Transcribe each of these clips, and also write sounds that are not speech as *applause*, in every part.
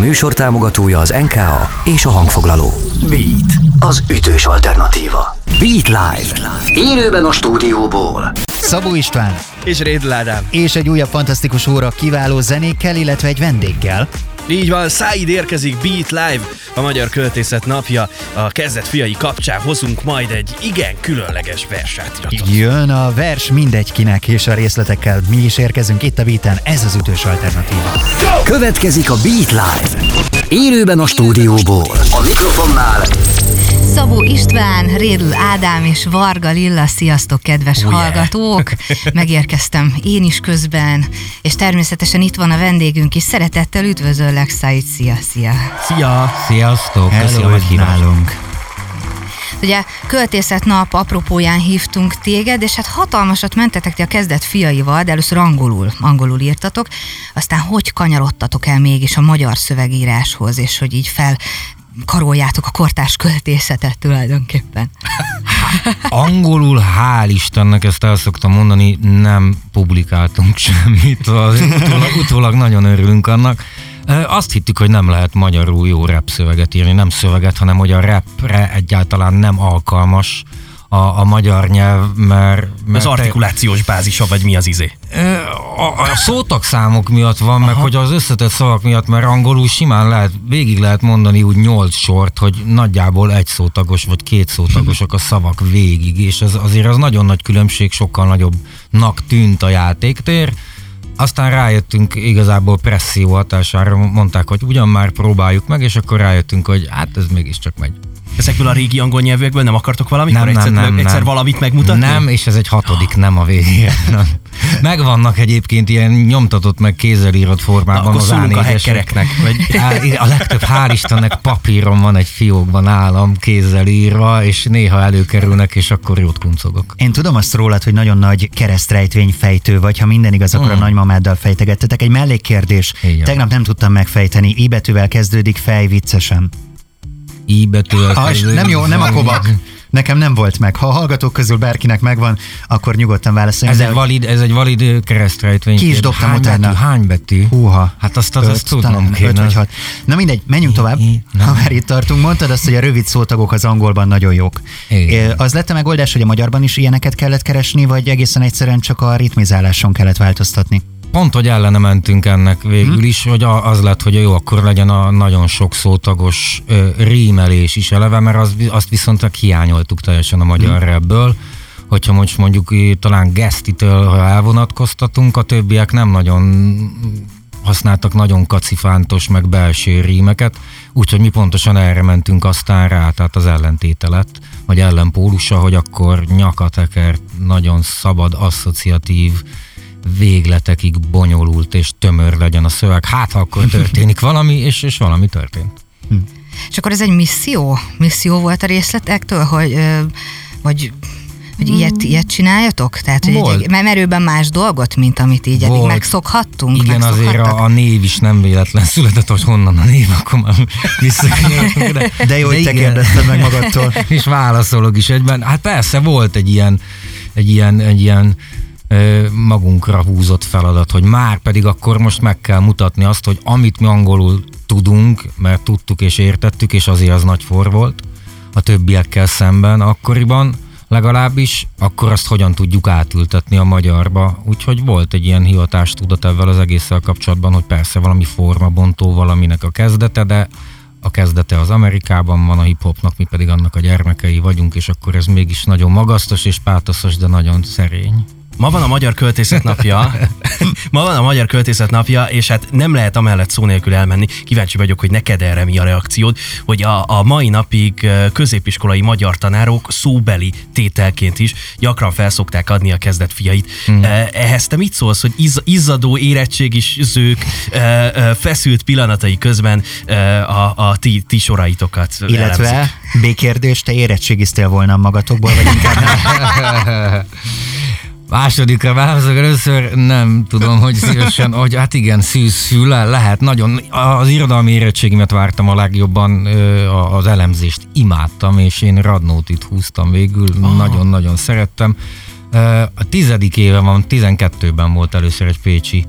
műsor támogatója az NKA és a hangfoglaló. Beat, az ütős alternatíva. Beat Live. Élőben a stúdióból. Szabó István És Rédl Ádám. és egy újabb fantasztikus óra kiváló zenékkel, illetve egy vendéggel. Így van, Száid érkezik Beat Live, a Magyar Költészet napja. A kezdet fiai kapcsán hozunk majd egy igen különleges versátiratot. Jön a vers mindegy kinek, és a részletekkel mi is érkezünk itt a Beaten, ez az ütős alternatíva. Következik a Beat Live. Élőben a stúdióból. A mikrofonnál Szabó István, Rédl Ádám és Varga Lilla, sziasztok kedves Oh, yeah. hallgatók! Megérkeztem én is közben, és természetesen itt van a vendégünk is. Szeretettel üdvözöllek, Said, szia, szia! Szia! Sziasztok, Hello, meghívást. nálunk. Ugye költészet nap apropóján hívtunk téged, és hát hatalmasat mentetek ti a kezdet fiaival, de először angolul, angolul írtatok, aztán hogy kanyarodtatok el mégis a magyar szövegíráshoz, és hogy így fel karoljátok a kortárs költészetet tulajdonképpen. *laughs* Angolul, hál' Istennek, ezt el szoktam mondani, nem publikáltunk semmit, az utólag, utólag nagyon örülünk annak. Azt hittük, hogy nem lehet magyarul jó rap szöveget írni, nem szöveget, hanem hogy a rapre egyáltalán nem alkalmas a, a magyar nyelv, mert... mert Az artikulációs bázisa, vagy mi az izé? A, a szótagszámok miatt van, meg hogy az összetett szavak miatt, mert angolul simán lehet, végig lehet mondani úgy nyolc sort, hogy nagyjából egy szótagos vagy két szótagosak a szavak végig, és ez azért az nagyon nagy különbség, sokkal nagyobbnak tűnt a játéktér. Aztán rájöttünk igazából presszió hatására, mondták, hogy ugyan már próbáljuk meg, és akkor rájöttünk, hogy hát ez mégiscsak megy. Ezekből a régi angol nyelvűekből nem akartok valamit? Nem, egyszer, nem, nem, egyszer nem. valamit megmutatni? Nem, és ez egy hatodik, nem a végére. Nem. *laughs* Megvannak egyébként ilyen nyomtatott meg kézzel írott Na, formában akkor az a A4-esek. hackereknek. Vagy... *laughs* A legtöbb, hál' Istennek papíron van egy fiókban állam kézzel írva, és néha előkerülnek, és akkor jót kuncogok. Én tudom azt rólad, hogy nagyon nagy keresztrejtvény fejtő vagy, ha minden igaz, akkor a nagymamáddal fejtegettetek. Egy mellékkérdés. Hmm. Tegnap nem tudtam megfejteni. I betűvel kezdődik fej viccesen. I betűvel és kezdődik. nem jó, nem a kovak. Nekem nem volt meg. Ha a hallgatók közül bárkinek megvan, akkor nyugodtan válaszoljon. Ez egy valid, ez egy valid keresztrejtvény. Ki is dobtam hány utána. Betű, hány betű? Húha. Hát azt, azt, azt tudnom kéne. öt vagy hat. Na mindegy, menjünk tovább. I- nem. Ha már itt tartunk, mondtad azt, hogy a rövid szótagok az angolban nagyon jók. Igen. Az lett a megoldás, hogy a magyarban is ilyeneket kellett keresni, vagy egészen egyszerűen csak a ritmizáláson kellett változtatni? Pont, hogy ellene mentünk ennek végül is, hogy az lett, hogy jó, akkor legyen a nagyon sok szótagos rímelés is eleve, mert az, azt viszont hiányoltuk teljesen a magyar rapből, hogyha most mondjuk talán Gesztitől, elvonatkoztatunk, a többiek nem nagyon használtak nagyon kacifántos, meg belső rímeket, úgyhogy mi pontosan erre mentünk aztán rá, tehát az ellentéte lett, vagy ellenpólusa, hogy akkor nyakatekert, nagyon szabad, asszociatív, végletekig bonyolult és tömör legyen a szöveg. Hát, ha akkor történik *laughs* valami, és, és valami történt. És akkor ez egy misszió? Misszió volt a részletektől, hogy vagy hogy ilyet, ilyet csináljatok? Tehát, hogy Volt. egy, merőben más dolgot, mint amit így eddig megszokhattunk? Igen, azért megszokhattak? a, a név is nem véletlen született, hogy honnan a név, akkor már visszakanyarodtunk. De, De jó, hogy te kérdezted meg magadtól. *laughs* és válaszolok is egyben. Hát persze volt egy ilyen, egy ilyen, egy ilyen magunkra húzott feladat, hogy már pedig akkor most meg kell mutatni azt, hogy amit mi angolul tudunk, mert tudtuk és értettük, és azért az nagy for volt a többiekkel szemben akkoriban, legalábbis, akkor azt hogyan tudjuk átültetni a magyarba. Úgyhogy volt egy ilyen hivatástudat ezzel az egésszel kapcsolatban, hogy persze valami formabontó valaminek a kezdete, de a kezdete az Amerikában van a hip-hopnak, mi pedig annak a gyermekei vagyunk, és akkor ez mégis nagyon magasztos és pátoszos, de nagyon szerény. Ma van a Magyar Költészet napja. *laughs* Ma van a Magyar Költészet napja, és hát nem lehet amellett szó nélkül elmenni. Kíváncsi vagyok, hogy neked erre mi a reakciód, hogy a, a mai napig középiskolai magyar tanárok szóbeli tételként is gyakran felszokták adni a kezdet fiait. Mm. Ehhez te mit szólsz, hogy izz, izzadó érettségizők feszült pillanatai közben a, a ti, ti soraitokat Illetve elemzik? B-kérdés, te érettségiztél volna magatokból, vagy inkább nem? *laughs* Másodikra válaszok először, nem tudom, hogy szívesen, hogy hát igen, szűz füle lehet, nagyon, az irodalmi érettségimet vártam a legjobban, az elemzést imádtam, és én Radnótit húztam végül, nagyon-nagyon szerettem. A tizedik éve van, 12-ben volt először egy pécsi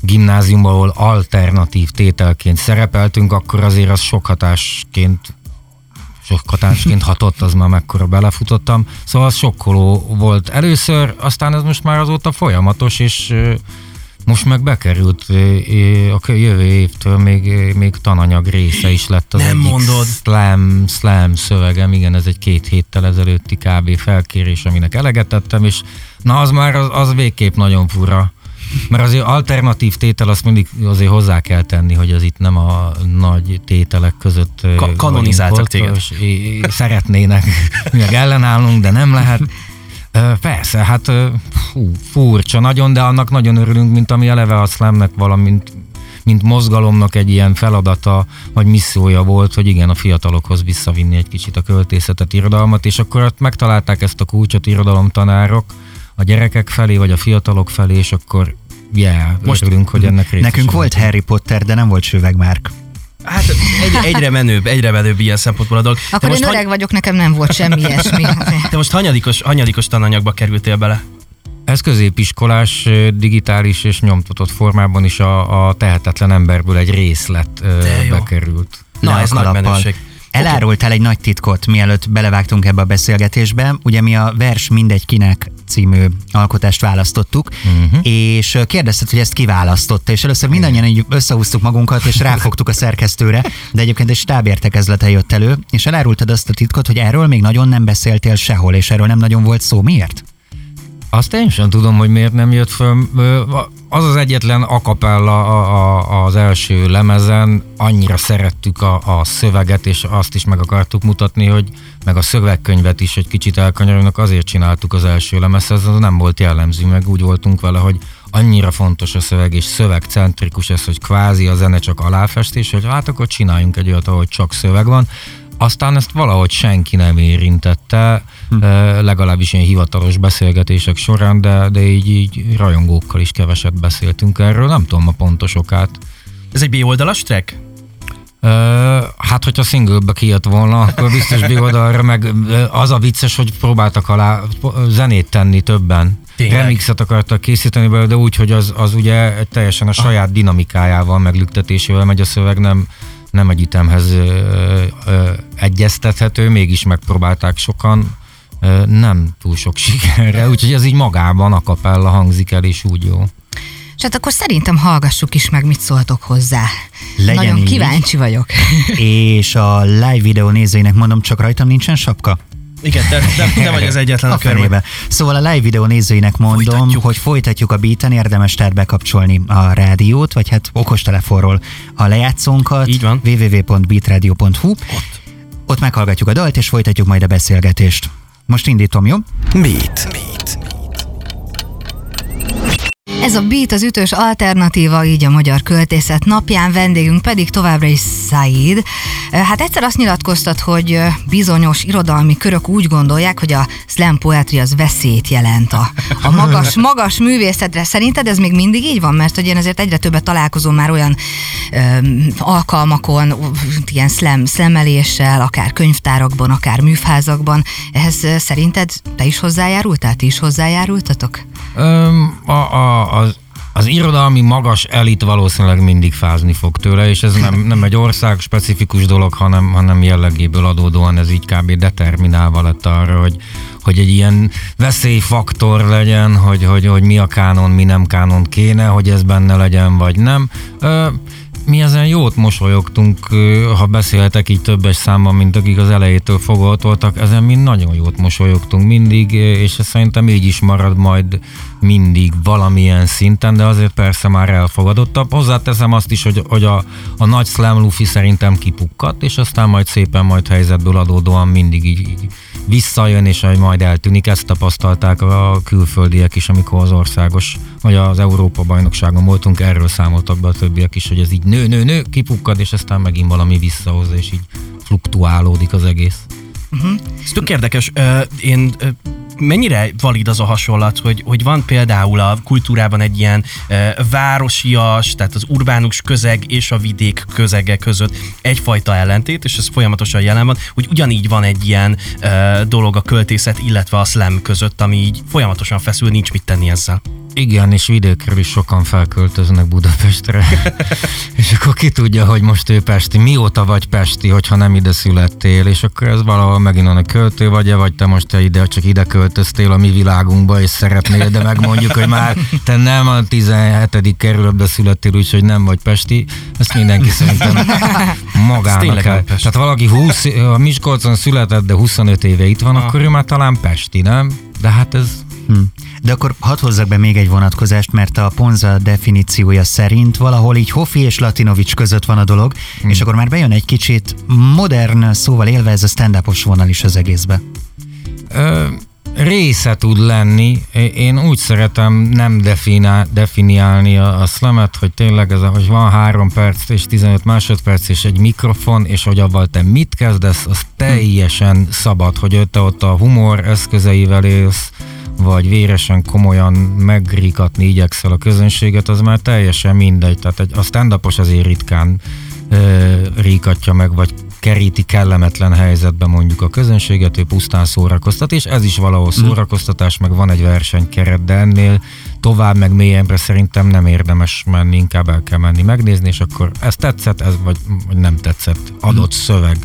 gimnáziumban, ahol alternatív tételként szerepeltünk, akkor azért az sok hatásként sok hatásként hatott, az már mekkora belefutottam. Szóval az sokkoló volt először, aztán ez most már azóta folyamatos, és most meg bekerült a jövő évtől még, még tananyag része is lett az Nem egyik mondod. Slam, slam szövegem, igen, ez egy két héttel ezelőtti kb. felkérés, aminek eleget tettem, és na az már az, az végképp nagyon fura. Mert azért alternatív tétel azt mindig azért hozzá kell tenni, hogy az itt nem a nagy tételek között Ka- kanonizáltak téged. Szeretnének *laughs* meg ellenállnunk, de nem lehet. Persze, hát fú, furcsa nagyon, de annak nagyon örülünk, mint ami eleve a slamnek valamint mint mozgalomnak egy ilyen feladata, vagy missziója volt, hogy igen, a fiatalokhoz visszavinni egy kicsit a költészetet, irodalmat, és akkor ott megtalálták ezt a kulcsot irodalomtanárok a gyerekek felé, vagy a fiatalok felé, és akkor yeah, most örülünk, hogy ennek részes Nekünk volt Harry Potter, de nem volt Sövegmárk. Hát egy, egyre menőbb, egyre menőbb ilyen szempontból a dolog. Akkor én öreg vagyok, nekem nem volt semmi *laughs* ilyesmi. Te most hanyadikos, hanyadikos tananyagba kerültél bele? Ez középiskolás, digitális és nyomtatott formában is a, a tehetetlen emberből egy részlet bekerült. Na, ez nagy menőség. Elárultál egy nagy titkot, mielőtt belevágtunk ebbe a beszélgetésbe. Ugye mi a Vers mindegy kinek című alkotást választottuk, uh-huh. és kérdezted, hogy ezt kiválasztotta, és először mindannyian így összehúztuk magunkat, és ráfogtuk a szerkesztőre, de egyébként egy stábértekezlete jött elő, és elárultad azt a titkot, hogy erről még nagyon nem beszéltél sehol, és erről nem nagyon volt szó. Miért? Azt én sem tudom, hogy miért nem jött föl. Az az egyetlen akapella az első lemezen, annyira szerettük a, a szöveget, és azt is meg akartuk mutatni, hogy meg a szövegkönyvet is egy kicsit elkanyarulnak, azért csináltuk az első lemez, ez nem volt jellemző, meg úgy voltunk vele, hogy annyira fontos a szöveg, és szövegcentrikus ez, hogy kvázi a zene csak aláfestés, hogy hát akkor csináljunk egy olyat, ahol csak szöveg van, aztán ezt valahogy senki nem érintette, hm. legalábbis ilyen hivatalos beszélgetések során, de, de így, így rajongókkal is keveset beszéltünk erről, nem tudom a pontos okát. Ez egy B-oldalas track? Uh, hát, hogyha singlebe kijött volna, akkor biztos B-oldalra, meg az a vicces, hogy próbáltak alá zenét tenni többen. Tényleg? Remixet akartak készíteni belőle, de úgy, hogy az, az ugye teljesen a saját dinamikájával, meglüktetésével megy a szöveg, nem, nem egy ütemhez ö, ö, egyeztethető, mégis megpróbálták sokan, ö, nem túl sok sikerre, úgyhogy ez így magában a kapella hangzik el, és úgy jó. És hát akkor szerintem hallgassuk is meg, mit szóltok hozzá. Legyen Nagyon így. kíváncsi vagyok. *laughs* És a live videó nézőinek mondom, csak rajtam nincsen sapka? Igen, te, te, te vagy az egyetlen a, a körbe. Szóval a live videó nézőinek mondom, folytatjuk. hogy folytatjuk a beaten, érdemes tehát bekapcsolni a rádiót, vagy hát okostelefonról a lejátszónkat. Így van. www.beatradio.hu. Ott. Ott meghallgatjuk a dalt, és folytatjuk majd a beszélgetést. Most indítom, jó? Beat. Beat. Ez a Beat az ütős alternatíva, így a Magyar Költészet napján, vendégünk pedig továbbra is Said. Hát egyszer azt nyilatkoztat, hogy bizonyos irodalmi körök úgy gondolják, hogy a slam poetry az veszélyt jelent a, a magas, *laughs* magas művészetre. Szerinted ez még mindig így van? Mert hogy én azért egyre többet találkozom már olyan ö, alkalmakon, ilyen slam, slameléssel, akár könyvtárakban, akár műfázakban. Ehhez szerinted te is hozzájárultál? Ti is hozzájárultatok? Um, a, a, az, az irodalmi magas elit valószínűleg mindig fázni fog tőle, és ez nem, nem egy ország specifikus dolog, hanem, hanem jellegéből adódóan ez így kb. determinálva lett arra, hogy, hogy egy ilyen veszélyfaktor legyen, hogy, hogy, hogy mi a kánon, mi nem kánon kéne, hogy ez benne legyen, vagy nem. Ö, mi ezen jót mosolyogtunk, ha beszéltek így többes számban, mint akik az elejétől fogadoltak, ezen mi nagyon jót mosolyogtunk mindig, és ez szerintem így is marad majd mindig valamilyen szinten, de azért persze már elfogadottabb. Hozzáteszem azt is, hogy, hogy a, a nagy slam lufi szerintem kipukkat, és aztán majd szépen majd helyzetből adódóan mindig így, így visszajön, és majd eltűnik. Ezt tapasztalták a külföldiek is, amikor az országos, vagy az Európa bajnokságon voltunk, erről számoltak be a többiek is, hogy ez így nő, nő, nő, kipukkad, és aztán megint valami visszahoz, és így fluktuálódik az egész. Uh-huh. Ez tök érdekes. Én mennyire valid az a hasonlat, hogy, hogy van például a kultúrában egy ilyen e, városias, tehát az urbánus közeg és a vidék közege között egyfajta ellentét, és ez folyamatosan jelen van, hogy ugyanígy van egy ilyen e, dolog a költészet, illetve a slam között, ami így folyamatosan feszül, nincs mit tenni ezzel. Igen, és vidékről is sokan felköltöznek Budapestre. *laughs* és akkor ki tudja, hogy most ő Pesti. Mióta vagy Pesti, hogyha nem ide születtél, és akkor ez valahol megint a költő vagy-e, vagy te most te ide, csak ide költöztél a mi világunkba, és szeretnél, de megmondjuk, hogy már te nem a 17. kerületbe születtél, úgyhogy nem vagy Pesti. Ezt mindenki szerintem magának kell. Tehát valaki 20, a Miskolcon született, de 25 éve itt van, ah. akkor ő már talán Pesti, nem? De hát ez... Hm. De akkor hadd hozzak be még egy vonatkozást, mert a Ponza definíciója szerint valahol így Hoffi és Latinovics között van a dolog, hmm. és akkor már bejön egy kicsit modern szóval élve ez a stand vonal is az egészbe. Ö, része tud lenni. Én úgy szeretem nem definál, definiálni a, a szlemet, hogy tényleg ez, hogy van 3 perc és 15 másodperc és egy mikrofon, és hogy avval te mit kezdesz, az teljesen szabad, hogy te ott a humor eszközeivel élsz, vagy véresen komolyan megrikatni igyekszel a közönséget, az már teljesen mindegy. Tehát egy, a stand azért ritkán ö, ríkatja meg, vagy keríti kellemetlen helyzetbe mondjuk a közönséget, ő pusztán szórakoztat, és ez is valahol mhm. szórakoztatás, meg van egy versenykeret, de ennél tovább, meg mélyebbre szerintem nem érdemes menni, inkább el kell menni megnézni, és akkor ez tetszett, ez vagy, vagy nem tetszett, adott szöveg,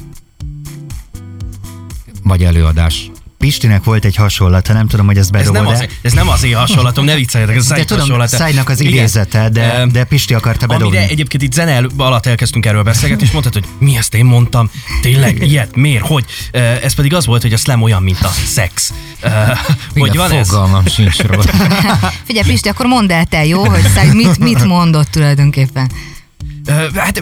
vagy előadás. Pistinek volt egy hasonlata, nem tudom, hogy ez bedobod ez nem, az, ez nem az én hasonlatom, ne vicceljetek, ez de tudom, hasonlata. Szájnak az idézete, de, de Pisti akarta bedobni. Amire egyébként itt zene alatt elkezdtünk erről beszélgetni, és mondtad, hogy mi ezt én mondtam, tényleg, ilyet, miért, hogy? Ez pedig az volt, hogy a slam olyan, mint a szex. hogy van ez? Fogalmam sincs róla. Figyelj, Pisti, akkor mondd el te, jó, hogy mit, mit mondott tulajdonképpen? Hát,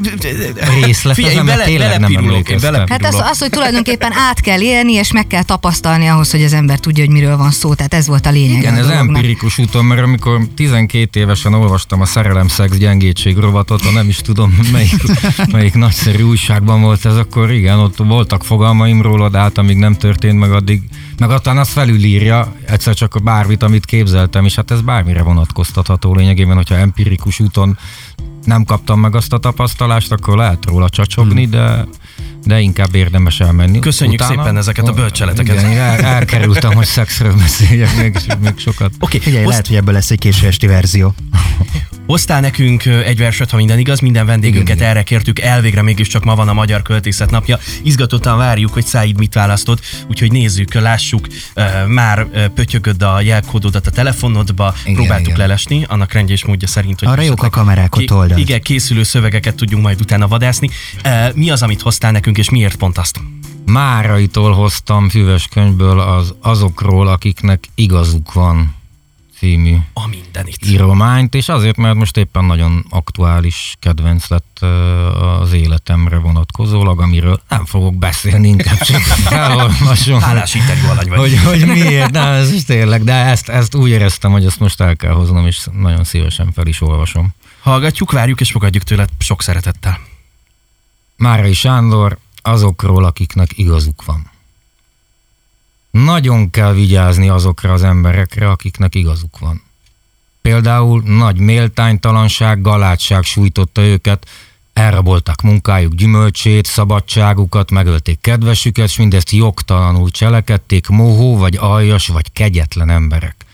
részlet, Figyelj, az bele, tényleg nem bele Hát az, az, hogy tulajdonképpen át kell élni, és meg kell tapasztalni ahhoz, hogy az ember tudja, hogy miről van szó. Tehát ez volt a lényeg. Igen, ez empirikus úton, mert amikor 12 évesen olvastam a Szerelem, Szex, Gyengétség rovatot, a nem is tudom *laughs* melyik, melyik nagyszerű újságban volt ez, akkor igen, ott voltak fogalmaim róla, de hát amíg nem történt meg addig, meg aztán azt felülírja egyszer csak bármit, amit képzeltem, és hát ez bármire vonatkoztatható lényegében, hogyha empirikus úton nem kaptam meg azt a tapasztalást, akkor lehet róla csacsogni, de de inkább érdemes elmenni. Köszönjük Utána, szépen ezeket a bölcseleteket. Igen, el, elkerültem, hogy szexről beszéljek még, még sokat. Oké, okay, figyelj, Oszt... lehet, hogy ebből lesz egy késő esti verzió. *laughs* Hoztál nekünk egy verset, ha minden igaz, minden vendégünket Igen. erre kértük, elvégre mégiscsak ma van a Magyar Költészet napja. Izgatottan várjuk, hogy Száid mit választott, úgyhogy nézzük, lássuk, már pötyögöd a jelkódodat a telefonodba, igen, próbáltuk igen. lelesni, annak rendje és módja szerint, hogy... Arra jók a kamerák, ott oldalt. Igen, készülő szövegeket tudjunk majd utána vadászni. Mi az, amit hoztál nekünk, és miért pont azt? Máraitól hoztam füves könyvből az azokról, akiknek igazuk van című a mindenit. írományt, és azért, mert most éppen nagyon aktuális kedvenc lett az életemre vonatkozólag, amiről nem fogok beszélni, inkább csak *laughs* elolvasom. Hálás interjú alany vagy. Hogy, hogy miért, nem, ez is tényleg, de ezt, ezt úgy éreztem, hogy ezt most el kell hoznom, és nagyon szívesen fel is olvasom. Hallgatjuk, várjuk és fogadjuk tőled sok szeretettel. Márai Sándor, azokról, akiknek igazuk van. Nagyon kell vigyázni azokra az emberekre, akiknek igazuk van. Például nagy méltánytalanság, galátság sújtotta őket, elrabolták munkájuk gyümölcsét, szabadságukat, megölték kedvesüket, és mindezt jogtalanul cselekedték mohó, vagy aljas, vagy kegyetlen emberek.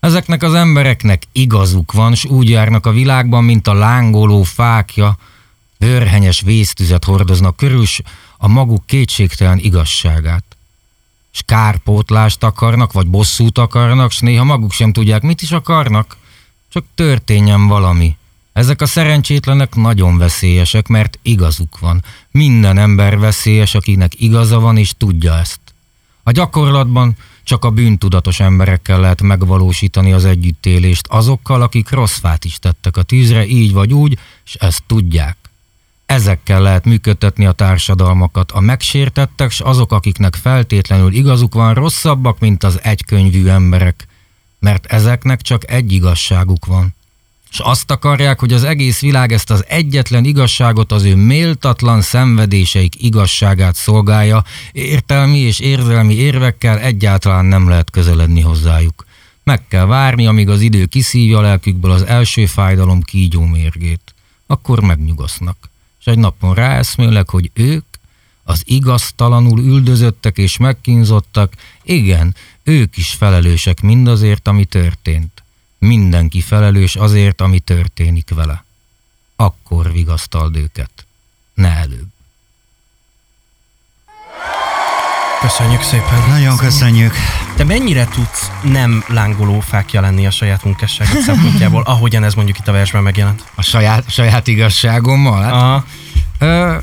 Ezeknek az embereknek igazuk van, s úgy járnak a világban, mint a lángoló fákja, Vörhenyes vésztüzet hordoznak körül, a maguk kétségtelen igazságát. S kárpótlást akarnak, vagy bosszút akarnak, s néha maguk sem tudják, mit is akarnak. Csak történjen valami. Ezek a szerencsétlenek nagyon veszélyesek, mert igazuk van. Minden ember veszélyes, akinek igaza van, és tudja ezt. A gyakorlatban csak a bűntudatos emberekkel lehet megvalósítani az együttélést, azokkal, akik rossz fát is tettek a tűzre, így vagy úgy, és ezt tudják. Ezekkel lehet működtetni a társadalmakat. A megsértettek, s azok, akiknek feltétlenül igazuk van, rosszabbak, mint az egykönyvű emberek, mert ezeknek csak egy igazságuk van. És azt akarják, hogy az egész világ ezt az egyetlen igazságot, az ő méltatlan szenvedéseik igazságát szolgálja, értelmi és érzelmi érvekkel egyáltalán nem lehet közeledni hozzájuk. Meg kell várni, amíg az idő kiszívja a lelkükből az első fájdalom kígyó mérgét. Akkor megnyugosznak és egy napon ráeszmélek, hogy ők, az igaztalanul üldözöttek és megkínzottak, igen, ők is felelősek mindazért, ami történt. Mindenki felelős azért, ami történik vele. Akkor vigasztald őket. Ne előbb. Köszönjük szépen. Nagyon köszönjük. Te mennyire tudsz nem lángoló fákja lenni a saját munkásságod szempontjából, *laughs* ahogyan ez mondjuk itt a versben megjelent? A saját, saját igazságommal? Hát, Aha. Ö,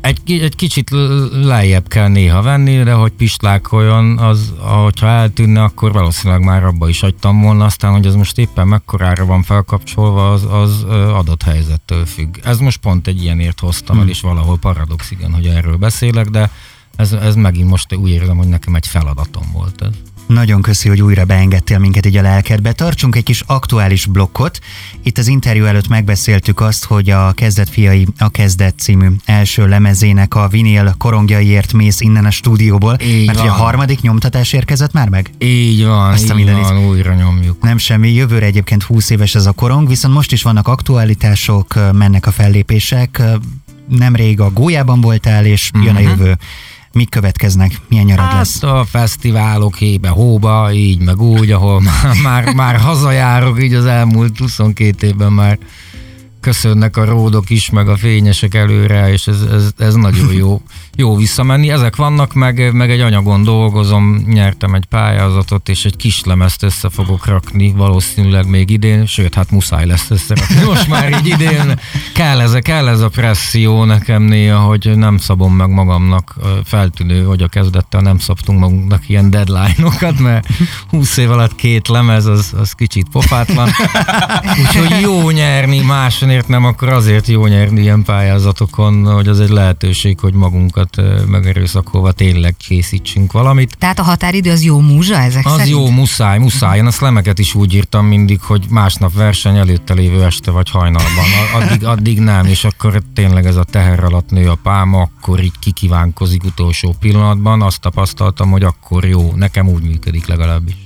egy, egy kicsit lejjebb kell néha venni, de hogy pislákoljon, az, ahogyha eltűnne, akkor valószínűleg már abba is hagytam volna, aztán, hogy ez most éppen mekkorára van felkapcsolva, az, az adott helyzettől függ. Ez most pont egy ilyenért hoztam el, és valahol paradox, igen, hogy erről beszélek, de ez, ez megint most úgy érzem, hogy nekem egy feladatom volt ez. Nagyon köszi, hogy újra beengedtél minket így a lelkedbe. Tartsunk egy kis aktuális blokkot. Itt az interjú előtt megbeszéltük azt, hogy a Kezdet fiai a Kezdet című első lemezének a vinél korongjaiért mész innen a stúdióból, Így mert hogy a van. harmadik nyomtatás érkezett már meg? Így van, Azt a így mindenit. van, újra nyomjuk. Nem semmi, jövőre egyébként 20 éves ez a korong, viszont most is vannak aktualitások, mennek a fellépések. Nemrég a Gólyában voltál, és jön a jövő. Mik következnek? Milyen nyarad lesz? Hát a fesztiválok hébe, hóba, így meg úgy, ahol *laughs* már, már, már hazajárok, így az elmúlt 22 évben már köszönnek a ródok is, meg a fényesek előre, és ez, ez, ez nagyon jó, *laughs* jó visszamenni. Ezek vannak, meg, meg egy anyagon dolgozom, nyertem egy pályázatot, és egy kis lemezt össze fogok rakni, valószínűleg még idén, sőt, hát muszáj lesz összerakni. Most már így idén kell ez, kell ez a presszió nekem néha, hogy nem szabom meg magamnak feltűnő, hogy a kezdettel nem szabtunk magunknak ilyen deadline-okat, mert 20 év alatt két lemez, az, az kicsit pofátlan. Úgyhogy jó nyerni, másonért nem, akkor azért jó nyerni ilyen pályázatokon, hogy az egy lehetőség, hogy magunkat megerőszakolva tényleg készítsünk valamit. Tehát a határidő az jó múzsa ezek Az szerint? jó, muszáj, muszáj. Én a szlemeket is úgy írtam mindig, hogy másnap verseny előtte lévő este vagy hajnalban. Addig, addig nem, és akkor tényleg ez a teher alatt nő a pálma, akkor így kikívánkozik utolsó pillanatban. Azt tapasztaltam, hogy akkor jó. Nekem úgy működik legalábbis.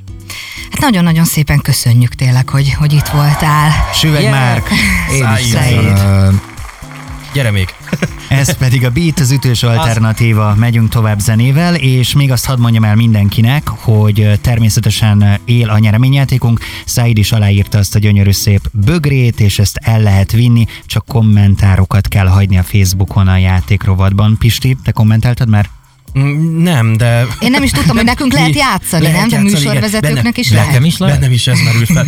Hát nagyon-nagyon szépen köszönjük tényleg, hogy, hogy itt voltál. Süveg Yeah. Márk, Én is. Gyere még. ez pedig a Beat, az ütős alternatíva. Megyünk tovább zenével, és még azt hadd mondjam el mindenkinek, hogy természetesen él a nyereményjátékunk. Said is aláírta azt a gyönyörű szép bögrét, és ezt el lehet vinni, csak kommentárokat kell hagyni a Facebookon a játékrovatban. Pisti, te kommentáltad már? Mm, Nem, de... Én nem is tudtam, hogy nekünk lehet játszani, lehet nem? De játszani, műsorvezetőknek igen. is lehet. Nekem is lehet? Bennem is ez merült fel.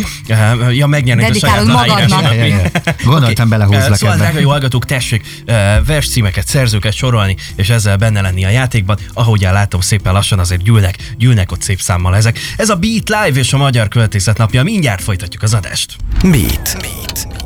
*laughs* Ja, megnyerni a saját magadnak. Gondoltam, belehúzlak Eh, Szóval, ebbe. drága jó hallgatók, tessék eh, verscímeket, szerzőket sorolni, és ezzel benne lenni a játékban. Ahogy látom, szépen lassan azért gyűlnek, gyűlnek ott szép számmal ezek. Ez a Beat Live és a Magyar Költészet napja. Mindjárt folytatjuk az adást. Beat. Beat.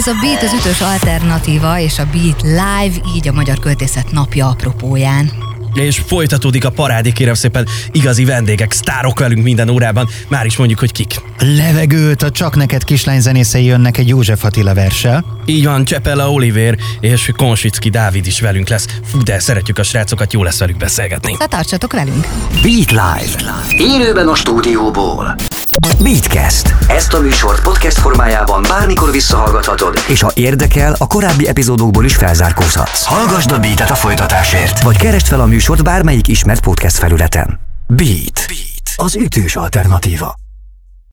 Ez a Beat az ütős alternatíva, és a Beat Live, így a Magyar Költészet napja apropóján. És folytatódik a parádé, kérem szépen, igazi vendégek, sztárok velünk minden órában. Már is mondjuk, hogy kik. Levegőt, a Csak neked kislány zenészei jönnek egy József Attila verssel. Így van, Csepella Oliver és Konsicki Dávid is velünk lesz. Fú, de szeretjük a srácokat, jó lesz velük beszélgetni. Szóval tartsatok velünk! Beat Live. Élőben a stúdióból. Beatcast. Ezt a műsort podcast formájában bármikor visszahallgathatod, és ha érdekel, a korábbi epizódokból is felzárkózhatsz. Hallgasd a Beatet a folytatásért, vagy keresd fel a műsort bármelyik ismert podcast felületen. Beat. Beat. Az ütős alternatíva.